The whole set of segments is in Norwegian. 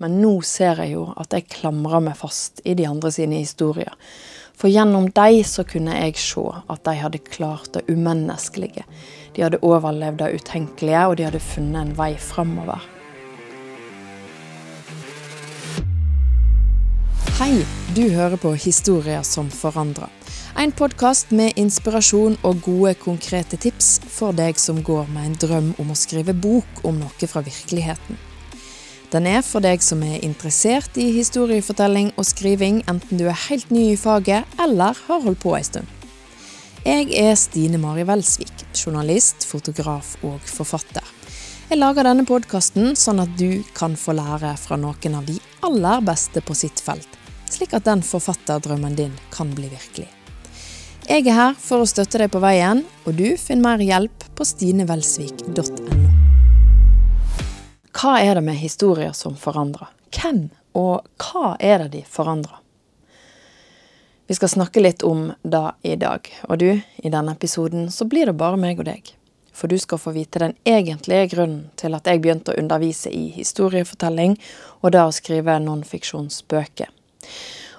men nå ser jeg jo at jeg klamrer meg fast i de andre sine historier. For gjennom dem så kunne jeg se at de hadde klart det umenneskelige. De hadde overlevd det utenkelige, og de hadde funnet en vei framover. Hei, du hører på Historier som forandrer. En podkast med inspirasjon og gode, konkrete tips for deg som går med en drøm om å skrive bok om noe fra virkeligheten. Den er for deg som er interessert i historiefortelling og skriving, enten du er helt ny i faget eller har holdt på ei stund. Jeg er Stine Mari Welsvik, journalist, fotograf og forfatter. Jeg lager denne podkasten sånn at du kan få lære fra noen av de aller beste på sitt felt, slik at den forfatterdrømmen din kan bli virkelig. Jeg er her for å støtte deg på veien, og du finner mer hjelp på stinevelsvik.no. Hva er det med historier som forandrer? Hvem og hva er det de forandrer? Vi skal snakke litt om det i dag, og du, i denne episoden så blir det bare meg og deg. For du skal få vite den egentlige grunnen til at jeg begynte å undervise i historiefortelling, og da å skrive nonfiksjonsbøker.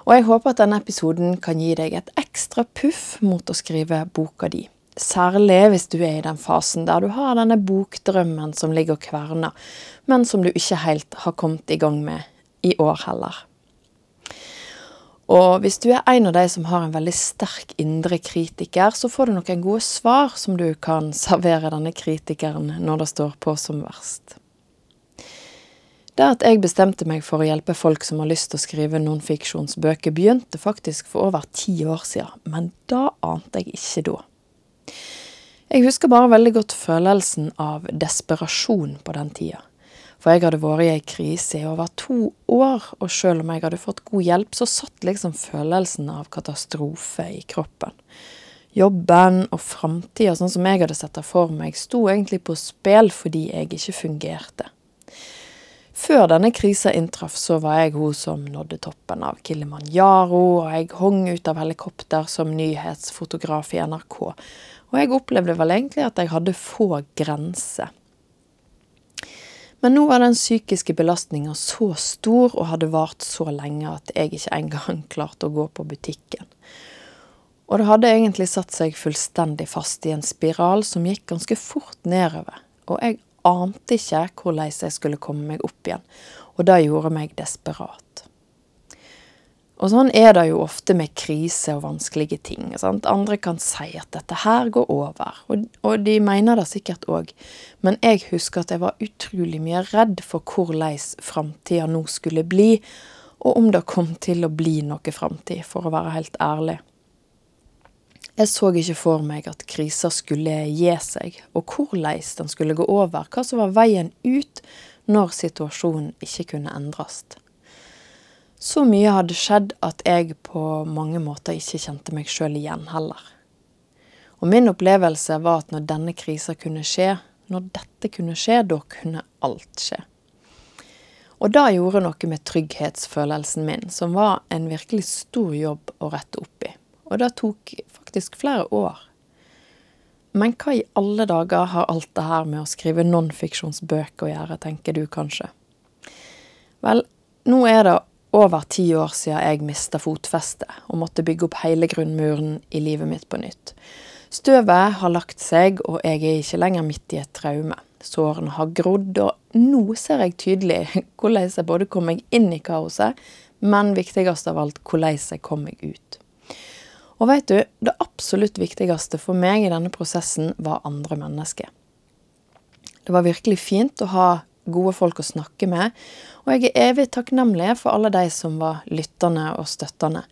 Og jeg håper at denne episoden kan gi deg et ekstra puff mot å skrive boka di. Særlig hvis du er i den fasen der du har denne bokdrømmen som ligger og kverner, men som du ikke helt har kommet i gang med i år heller. Og hvis du er en av de som har en veldig sterk indre kritiker, så får du noen gode svar som du kan servere denne kritikeren når det står på som verst. Det at jeg bestemte meg for å hjelpe folk som har lyst til å skrive nonfiksjonsbøker, begynte faktisk for over ti år siden, men da ante jeg ikke da. Jeg husker bare veldig godt følelsen av desperasjon på den tida. For jeg hadde vært i ei krise i over to år, og selv om jeg hadde fått god hjelp, så satt liksom følelsen av katastrofe i kroppen. Jobben og framtida, sånn som jeg hadde sett det for meg, sto egentlig på spill fordi jeg ikke fungerte. Før denne krisa inntraff, så var jeg hun som nådde toppen av Kilimanjaro, og jeg hong ut av helikopter som nyhetsfotograf i NRK. Og jeg opplevde vel egentlig at jeg hadde få grenser. Men nå var den psykiske belastninga så stor og hadde vart så lenge at jeg ikke engang klarte å gå på butikken. Og det hadde egentlig satt seg fullstendig fast i en spiral som gikk ganske fort nedover. Og jeg ante ikke hvordan jeg skulle komme meg opp igjen, og det gjorde meg desperat. Og sånn er det jo ofte med krise og vanskelige ting. Sant? Andre kan si at dette her går over, og, og de mener det sikkert òg. Men jeg husker at jeg var utrolig mye redd for hvordan framtida nå skulle bli, og om det kom til å bli noe framtid, for å være helt ærlig. Jeg så ikke for meg at krisa skulle gi seg, og hvordan den skulle gå over, hva som var veien ut når situasjonen ikke kunne endres. Så mye hadde skjedd at jeg på mange måter ikke kjente meg sjøl igjen heller. Og min opplevelse var at når denne krisa kunne skje, når dette kunne skje, da kunne alt skje. Og det gjorde noe med trygghetsfølelsen min, som var en virkelig stor jobb å rette opp. Og det tok faktisk flere år. Men hva i alle dager har alt det her med å skrive nonfiksjonsbøker å gjøre, tenker du kanskje? Vel, nå er det over ti år siden jeg mista fotfestet og måtte bygge opp hele grunnmuren i livet mitt på nytt. Støvet har lagt seg, og jeg er ikke lenger midt i et traume. Sårene har grodd, og nå ser jeg tydelig hvordan jeg både kom meg inn i kaoset, men viktigst av alt hvordan jeg kom meg ut. Og vet du, det absolutt viktigste for meg i denne prosessen var andre mennesker. Det var virkelig fint å ha gode folk å snakke med, og jeg er evig takknemlig for alle de som var lyttende og støttende.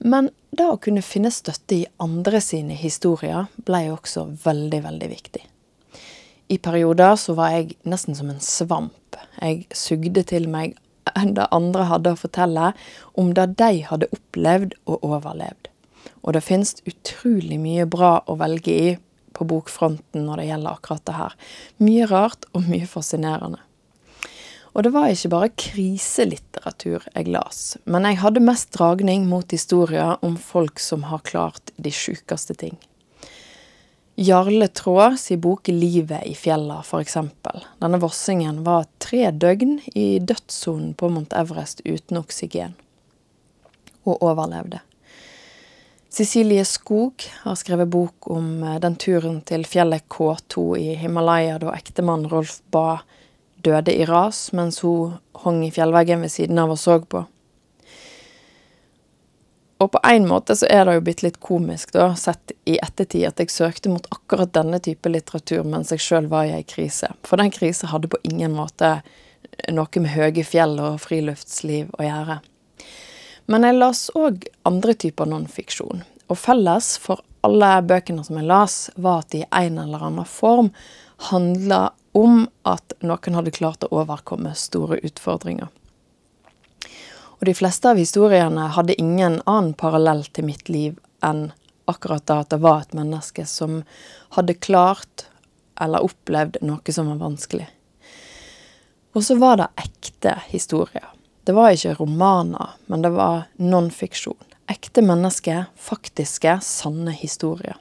Men det å kunne finne støtte i andre sine historier ble også veldig, veldig viktig. I perioder så var jeg nesten som en svamp. Jeg sugde til meg det andre hadde å fortelle om det de hadde opplevd og overlevd. Og det finnes utrolig mye bra å velge i på bokfronten når det gjelder akkurat det her. Mye rart og mye fascinerende. Og det var ikke bare kriselitteratur jeg las, men jeg hadde mest dragning mot historier om folk som har klart de sjukeste ting. Jarle Traa si bok 'Livet i fjella', eksempel. Denne vossingen var tre døgn i dødssonen på Mount Everest uten oksygen, og overlevde. Cecilie Skog har skrevet bok om eh, den turen til fjellet K2 i Himalaya da ektemannen Rolf Ba døde i ras mens hun hang i fjellveggen ved siden av og så på. Og på en måte så er det jo blitt litt komisk, da, sett i ettertid, at jeg søkte mot akkurat denne type litteratur mens jeg sjøl var i ei krise. For den krisa hadde på ingen måte noe med høye fjell og friluftsliv å gjøre. Men jeg las òg andre typer nonfiksjon. Og felles for alle bøkene som jeg las, var at de i en eller annen form handla om at noen hadde klart å overkomme store utfordringer. Og de fleste av historiene hadde ingen annen parallell til mitt liv enn akkurat da at det var et menneske som hadde klart eller opplevd noe som var vanskelig. Og så var det ekte historier. Det var ikke romaner, men det var non-fiksjon. Ekte mennesker, faktiske, sanne historier.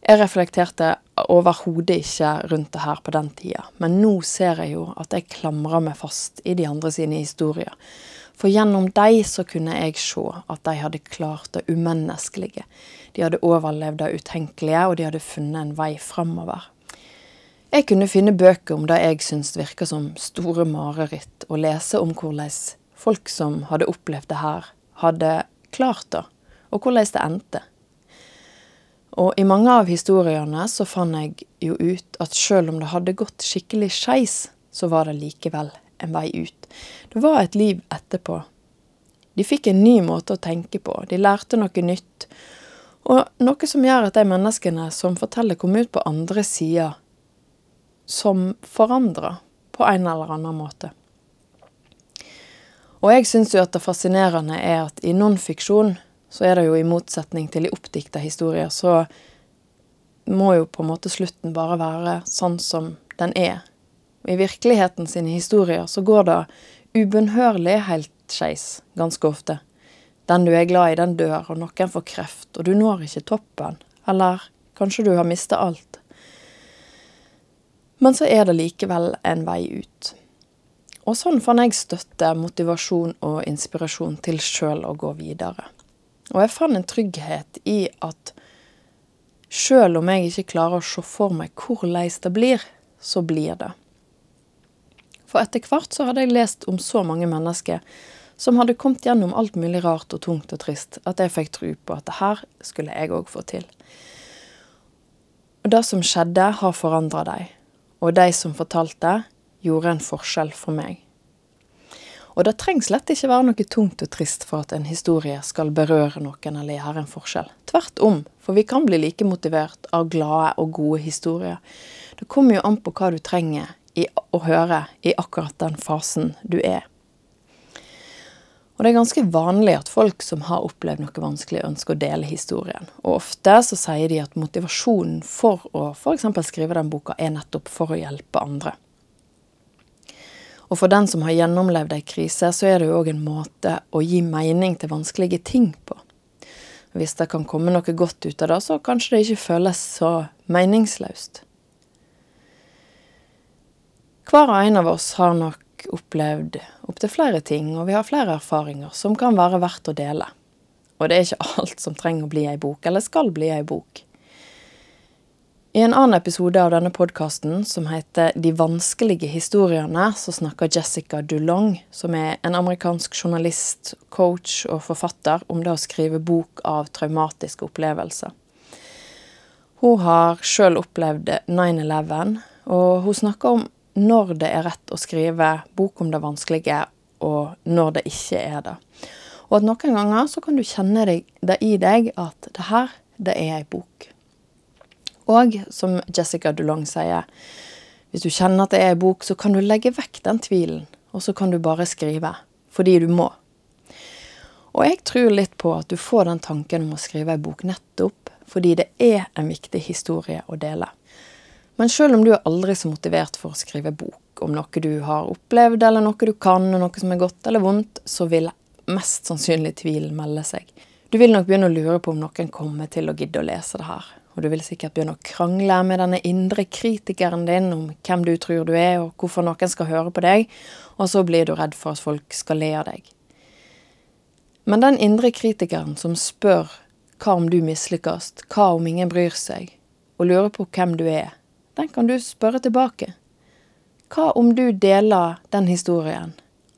Jeg reflekterte overhodet ikke rundt det her på den tida, men nå ser jeg jo at jeg klamrer meg fast i de andre sine historier. For gjennom de så kunne jeg se at de hadde klart det umenneskelige. De hadde overlevd det utenkelige, og de hadde funnet en vei framover. Jeg kunne finne bøker om det jeg syntes virka som store mareritt, og lese om hvordan folk som hadde opplevd det her, hadde klart det, og hvordan det endte. Og i mange av historiene så fant jeg jo ut at selv om det hadde gått skikkelig skeis, så var det likevel en vei ut. Det var et liv etterpå. De fikk en ny måte å tenke på, de lærte noe nytt. Og noe som gjør at de menneskene som forteller, kom ut på andre sida som forandrer på en eller annen måte. Og jeg syns jo at det fascinerende er at i nonfiksjon så er det jo i motsetning til i oppdikta historier, så må jo på en måte slutten bare være sånn som den er. I virkeligheten sine historier så går det ubønnhørlig helt skeis ganske ofte. Den du er glad i, den dør, og noen får kreft, og du når ikke toppen. Eller kanskje du har mista alt. Men så er det likevel en vei ut. Og sånn fant jeg støtte, motivasjon og inspirasjon til sjøl å gå videre. Og jeg fant en trygghet i at sjøl om jeg ikke klarer å se for meg hvor leis det blir, så blir det. For etter hvert så hadde jeg lest om så mange mennesker som hadde kommet gjennom alt mulig rart og tungt og trist, at jeg fikk tro på at det her skulle jeg òg få til. Og det som skjedde, har forandra dem og de som fortalte, gjorde en forskjell for meg. Og det trengs slett ikke være noe tungt og trist for at en historie skal berøre noen eller gjøre en forskjell. Tvert om, for vi kan bli like motivert av glade og gode historier. Det kommer jo an på hva du trenger i, å høre i akkurat den fasen du er. Og det er ganske vanlig at folk som har opplevd noe vanskelig, ønsker å dele historien. Og ofte så sier de at motivasjonen for å f.eks. skrive den boka, er nettopp for å hjelpe andre. Og for den som har gjennomlevd ei krise, så er det jo òg en måte å gi mening til vanskelige ting på. Hvis det kan komme noe godt ut av det, så kanskje det ikke føles så meningsløst. Hver og en av oss har nok opplevd opptil flere ting, og vi har flere erfaringer som kan være verdt å dele. Og det er ikke alt som trenger å bli ei bok, eller skal bli ei bok. I en annen episode av denne podkasten, som heter De vanskelige historiene, så snakker Jessica Dulong, som er en amerikansk journalist, coach og forfatter, om det å skrive bok av traumatiske opplevelser. Hun har sjøl opplevd 9-11, og hun snakker om når det er rett å skrive bok om det vanskelige, og når det ikke er det. Og at noen ganger så kan du kjenne det i deg at det her, det er ei bok. Og som Jessica Dulong sier, hvis du kjenner at det er ei bok, så kan du legge vekk den tvilen, og så kan du bare skrive. Fordi du må. Og jeg tror litt på at du får den tanken om å skrive ei bok nettopp fordi det er en viktig historie å dele. Men selv om du er aldri så motivert for å skrive bok om noe du har opplevd, eller noe du kan, og noe som er godt eller vondt, så vil mest sannsynlig tvilen melde seg. Du vil nok begynne å lure på om noen kommer til å gidde å lese det her. og du vil sikkert begynne å krangle med denne indre kritikeren din om hvem du tror du er, og hvorfor noen skal høre på deg, og så blir du redd for at folk skal le av deg. Men den indre kritikeren som spør hva om du mislykkes, hva om ingen bryr seg, og lurer på hvem du er, den kan du spørre tilbake. Hva om du deler den historien,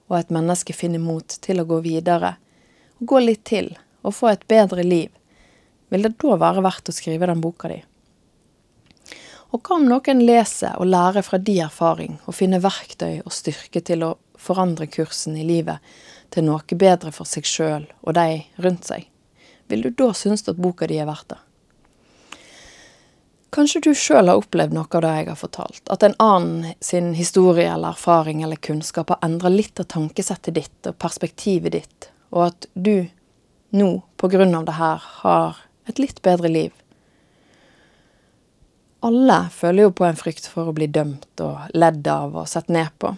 og et menneske finner mot til å gå videre, og gå litt til, og få et bedre liv? vil det da være verdt å skrive den boka di? Og hva om noen leser og lærer fra de erfaring, og finner verktøy og styrke til å forandre kursen i livet til noe bedre for seg sjøl og de rundt seg? Vil du da synes at boka di er verdt det? Kanskje du sjøl har opplevd noe av det jeg har fortalt, at en annen sin historie eller erfaring eller kunnskap har endra litt av tankesettet ditt og perspektivet ditt, og at du nå, på grunn av det her, har et litt bedre liv. Alle føler jo på en frykt for å bli dømt og ledd av og sett ned på.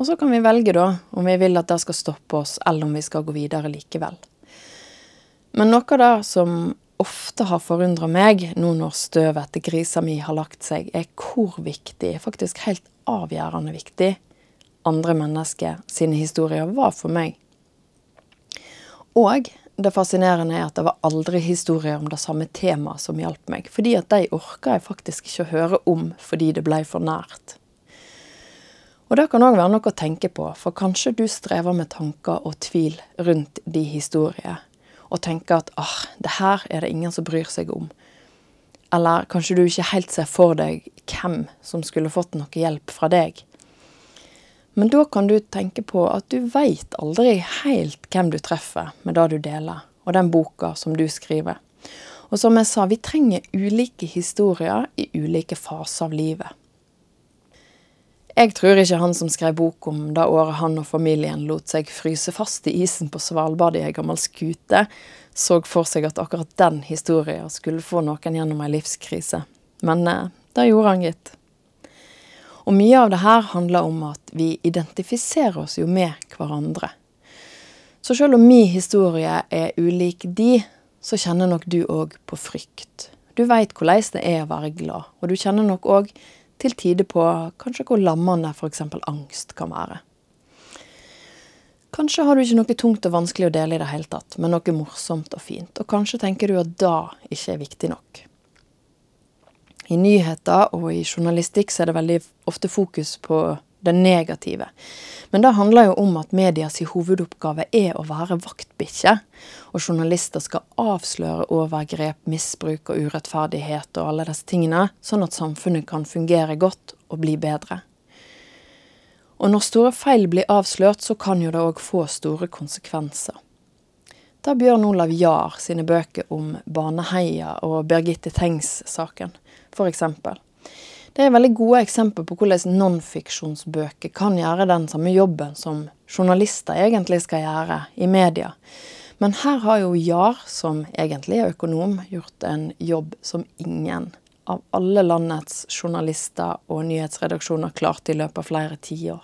Og så kan vi velge, da, om vi vil at det skal stoppe oss, eller om vi skal gå videre likevel. Men noe av det som ofte har forundra meg, nå når støvet etter grisa mi har lagt seg, er hvor viktig, faktisk helt avgjørende viktig, andre mennesker sine historier var for meg. Og det fascinerende er at det var aldri historier om det samme temaet som hjalp meg. Fordi at de orka jeg faktisk ikke å høre om fordi det ble for nært. Og det kan òg være noe å tenke på, for kanskje du strever med tanker og tvil rundt de historiene, og tenker at ah, det her er det ingen som bryr seg om. Eller kanskje du ikke helt ser for deg hvem som skulle fått noe hjelp fra deg. Men da kan du tenke på at du veit aldri helt hvem du treffer med det du deler, og den boka som du skriver. Og som jeg sa, vi trenger ulike historier i ulike faser av livet. Jeg tror ikke han som skrev bok om det året han og familien lot seg fryse fast i isen på Svalbard i ei gammel skute, så for seg at akkurat den historien skulle få noen gjennom ei livskrise. Men eh, det gjorde han, gitt. Og mye av det her handler om at vi identifiserer oss jo med hverandre. Så selv om min historie er ulik de, så kjenner nok du òg på frykt. Du veit hvordan det er å være glad, og du kjenner nok òg til tider på kanskje hvor lammende f.eks. angst kan være. Kanskje har du ikke noe tungt og vanskelig å dele i det hele tatt, men noe morsomt og fint, og kanskje tenker du at det ikke er viktig nok. I nyheter og i journalistikk så er det veldig ofte fokus på det negative. Men det handler jo om at medias hovedoppgave er å være vaktbikkje. Og journalister skal avsløre overgrep, misbruk og urettferdighet og alle disse tingene, sånn at samfunnet kan fungere godt og bli bedre. Og når store feil blir avslørt, så kan jo det òg få store konsekvenser. Da Bjørn Olav Jahr sine bøker om Baneheia og Birgitte Tengs-saken f.eks. Det er veldig gode eksempler på hvordan nonfiksjonsbøker kan gjøre den samme jobben som journalister egentlig skal gjøre i media. Men her har jo Jar, som egentlig er økonom, gjort en jobb som ingen av alle landets journalister og nyhetsredaksjoner klarte i løpet av flere tiår.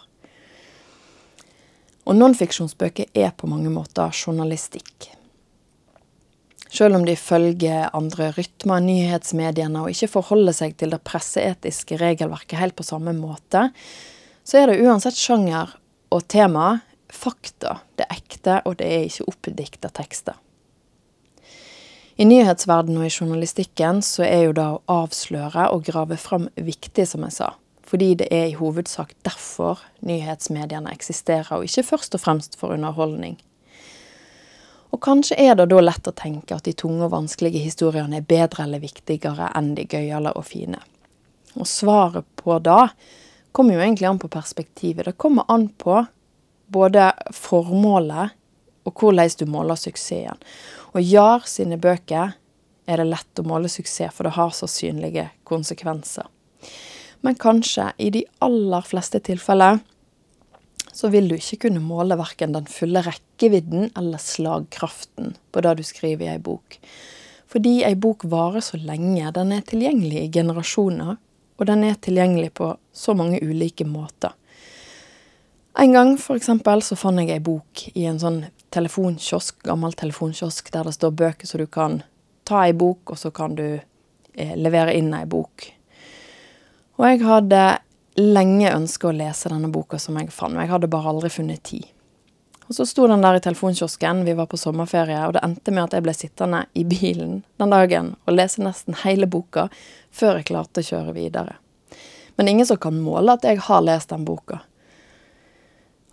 Og nonfiksjonsbøker er på mange måter journalistikk. Selv om de følger andre rytmer nyhetsmediene og ikke forholder seg til det presseetiske regelverket helt på samme måte, så er det uansett sjanger og tema fakta, det ekte, og det er ikke oppdikta tekster. I nyhetsverdenen og i journalistikken så er jo det å avsløre og grave fram viktig, som jeg sa. Fordi det er i hovedsak derfor nyhetsmediene eksisterer, og ikke først og fremst for underholdning. Og kanskje er det da lett å tenke at de tunge og vanskelige historiene er bedre eller viktigere enn de gøyale og fine. Og svaret på det kommer jo egentlig an på perspektivet. Det kommer an på både formålet og hvordan du måler suksessen. Og Jahr sine bøker er det lett å måle suksess, for det har så synlige konsekvenser. Men kanskje, i de aller fleste tilfeller, så vil du ikke kunne måle verken den fulle rekkevidden eller slagkraften på det du skriver i ei bok. Fordi ei bok varer så lenge, den er tilgjengelig i generasjoner, og den er tilgjengelig på så mange ulike måter. En gang for eksempel så fant jeg ei bok i en sånn telefonkiosk, gammel telefonkiosk, der det står bøker så du kan ta ei bok, og så kan du eh, levere inn ei bok. Og jeg hadde lenge ønske å lese denne boka som jeg fant, men jeg hadde bare aldri funnet tid. Og så sto den der i telefonkiosken, vi var på sommerferie, og det endte med at jeg ble sittende i bilen den dagen og lese nesten hele boka før jeg klarte å kjøre videre. Men ingen som kan måle at jeg har lest den boka.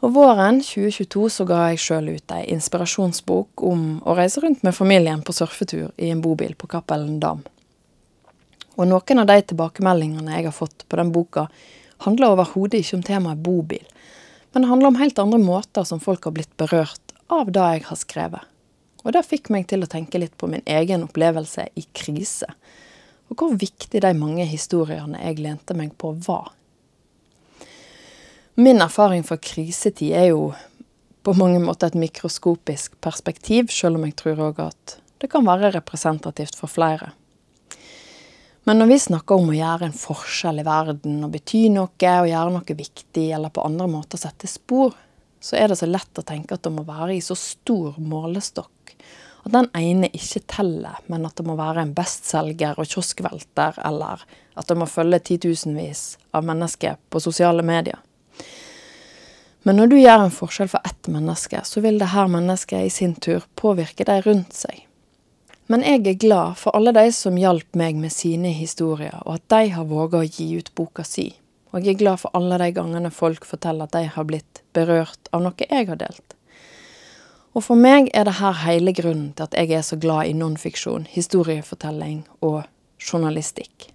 Og våren 2022 så ga jeg sjøl ut ei inspirasjonsbok om å reise rundt med familien på surfetur i en bobil på Cappelen Dam. Og noen av de tilbakemeldingene jeg har fått på den boka, handler overhodet ikke om temaet bobil, men det handler om helt andre måter som folk har blitt berørt av det jeg har skrevet. Og det fikk meg til å tenke litt på min egen opplevelse i krise, og hvor viktig de mange historiene jeg lente meg på, var. Min erfaring fra krisetid er jo på mange måter et mikroskopisk perspektiv, selv om jeg tror òg at det kan være representativt for flere. Men når vi snakker om å gjøre en forskjell i verden, og bety noe, og gjøre noe viktig, eller på andre måter sette spor, så er det så lett å tenke at det må være i så stor målestokk. At den ene ikke teller, men at det må være en bestselger og kioskvelter, eller at det må følge titusenvis av mennesker på sosiale medier. Men når du gjør en forskjell for ett menneske, så vil det her mennesket i sin tur påvirke de rundt seg. Men jeg er glad for alle de som hjalp meg med sine historier, og at de har våga å gi ut boka si. Og jeg er glad for alle de gangene folk forteller at de har blitt berørt av noe jeg har delt. Og for meg er det her hele grunnen til at jeg er så glad i nonfiksjon, historiefortelling og journalistikk.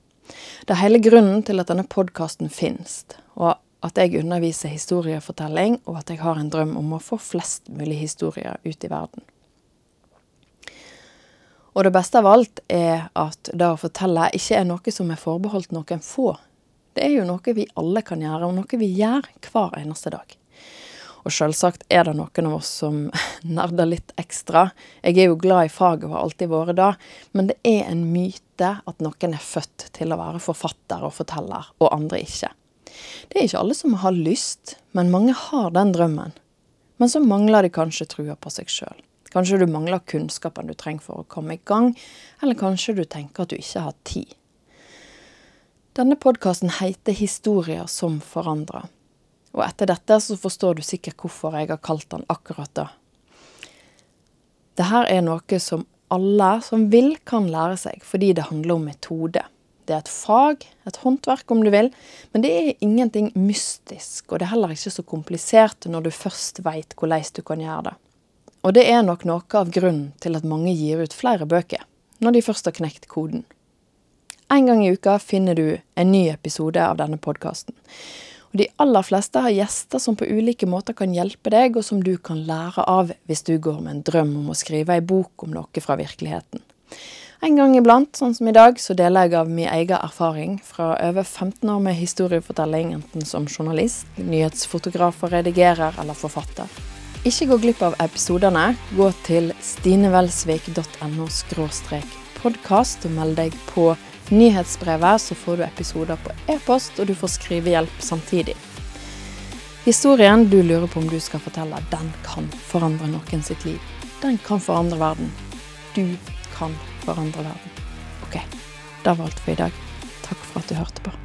Det er hele grunnen til at denne podkasten finnes, og at jeg underviser historiefortelling, og at jeg har en drøm om å få flest mulig historier ut i verden. Og det beste av alt er at det å fortelle ikke er noe som er forbeholdt noen få. Det er jo noe vi alle kan gjøre, og noe vi gjør hver eneste dag. Og selvsagt er det noen av oss som nerder litt ekstra. Jeg er jo glad i faget og har alltid vært det, men det er en myte at noen er født til å være forfatter og forteller, og andre ikke. Det er ikke alle som har lyst, men mange har den drømmen. Men så mangler de kanskje trua på seg sjøl. Kanskje du mangler kunnskapen du trenger for å komme i gang, eller kanskje du tenker at du ikke har tid. Denne podkasten heter Historier som forandrer. Og etter dette så forstår du sikkert hvorfor jeg har kalt den akkurat da. Dette er noe som alle som vil, kan lære seg, fordi det handler om metode. Det er et fag, et håndverk om du vil, men det er ingenting mystisk, og det er heller ikke så komplisert når du først veit hvordan du kan gjøre det. Og det er nok noe av grunnen til at mange gir ut flere bøker, når de først har knekt koden. En gang i uka finner du en ny episode av denne podkasten. Og de aller fleste har gjester som på ulike måter kan hjelpe deg, og som du kan lære av hvis du går med en drøm om å skrive ei bok om noe fra virkeligheten. En gang iblant, sånn som i dag, så deler jeg av min egen erfaring fra over 15 år med historiefortelling, enten som journalist, nyhetsfotograf og redigerer eller forfatter. Ikke gå glipp av episodene. Gå til stinevelsvik.no podkast og meld deg på nyhetsbrevet, så får du episoder på e-post, og du får skrivehjelp samtidig. Historien du lurer på om du skal fortelle, den kan forandre noen sitt liv. Den kan forandre verden. Du kan forandre verden. OK, det var alt for i dag. Takk for at du hørte på.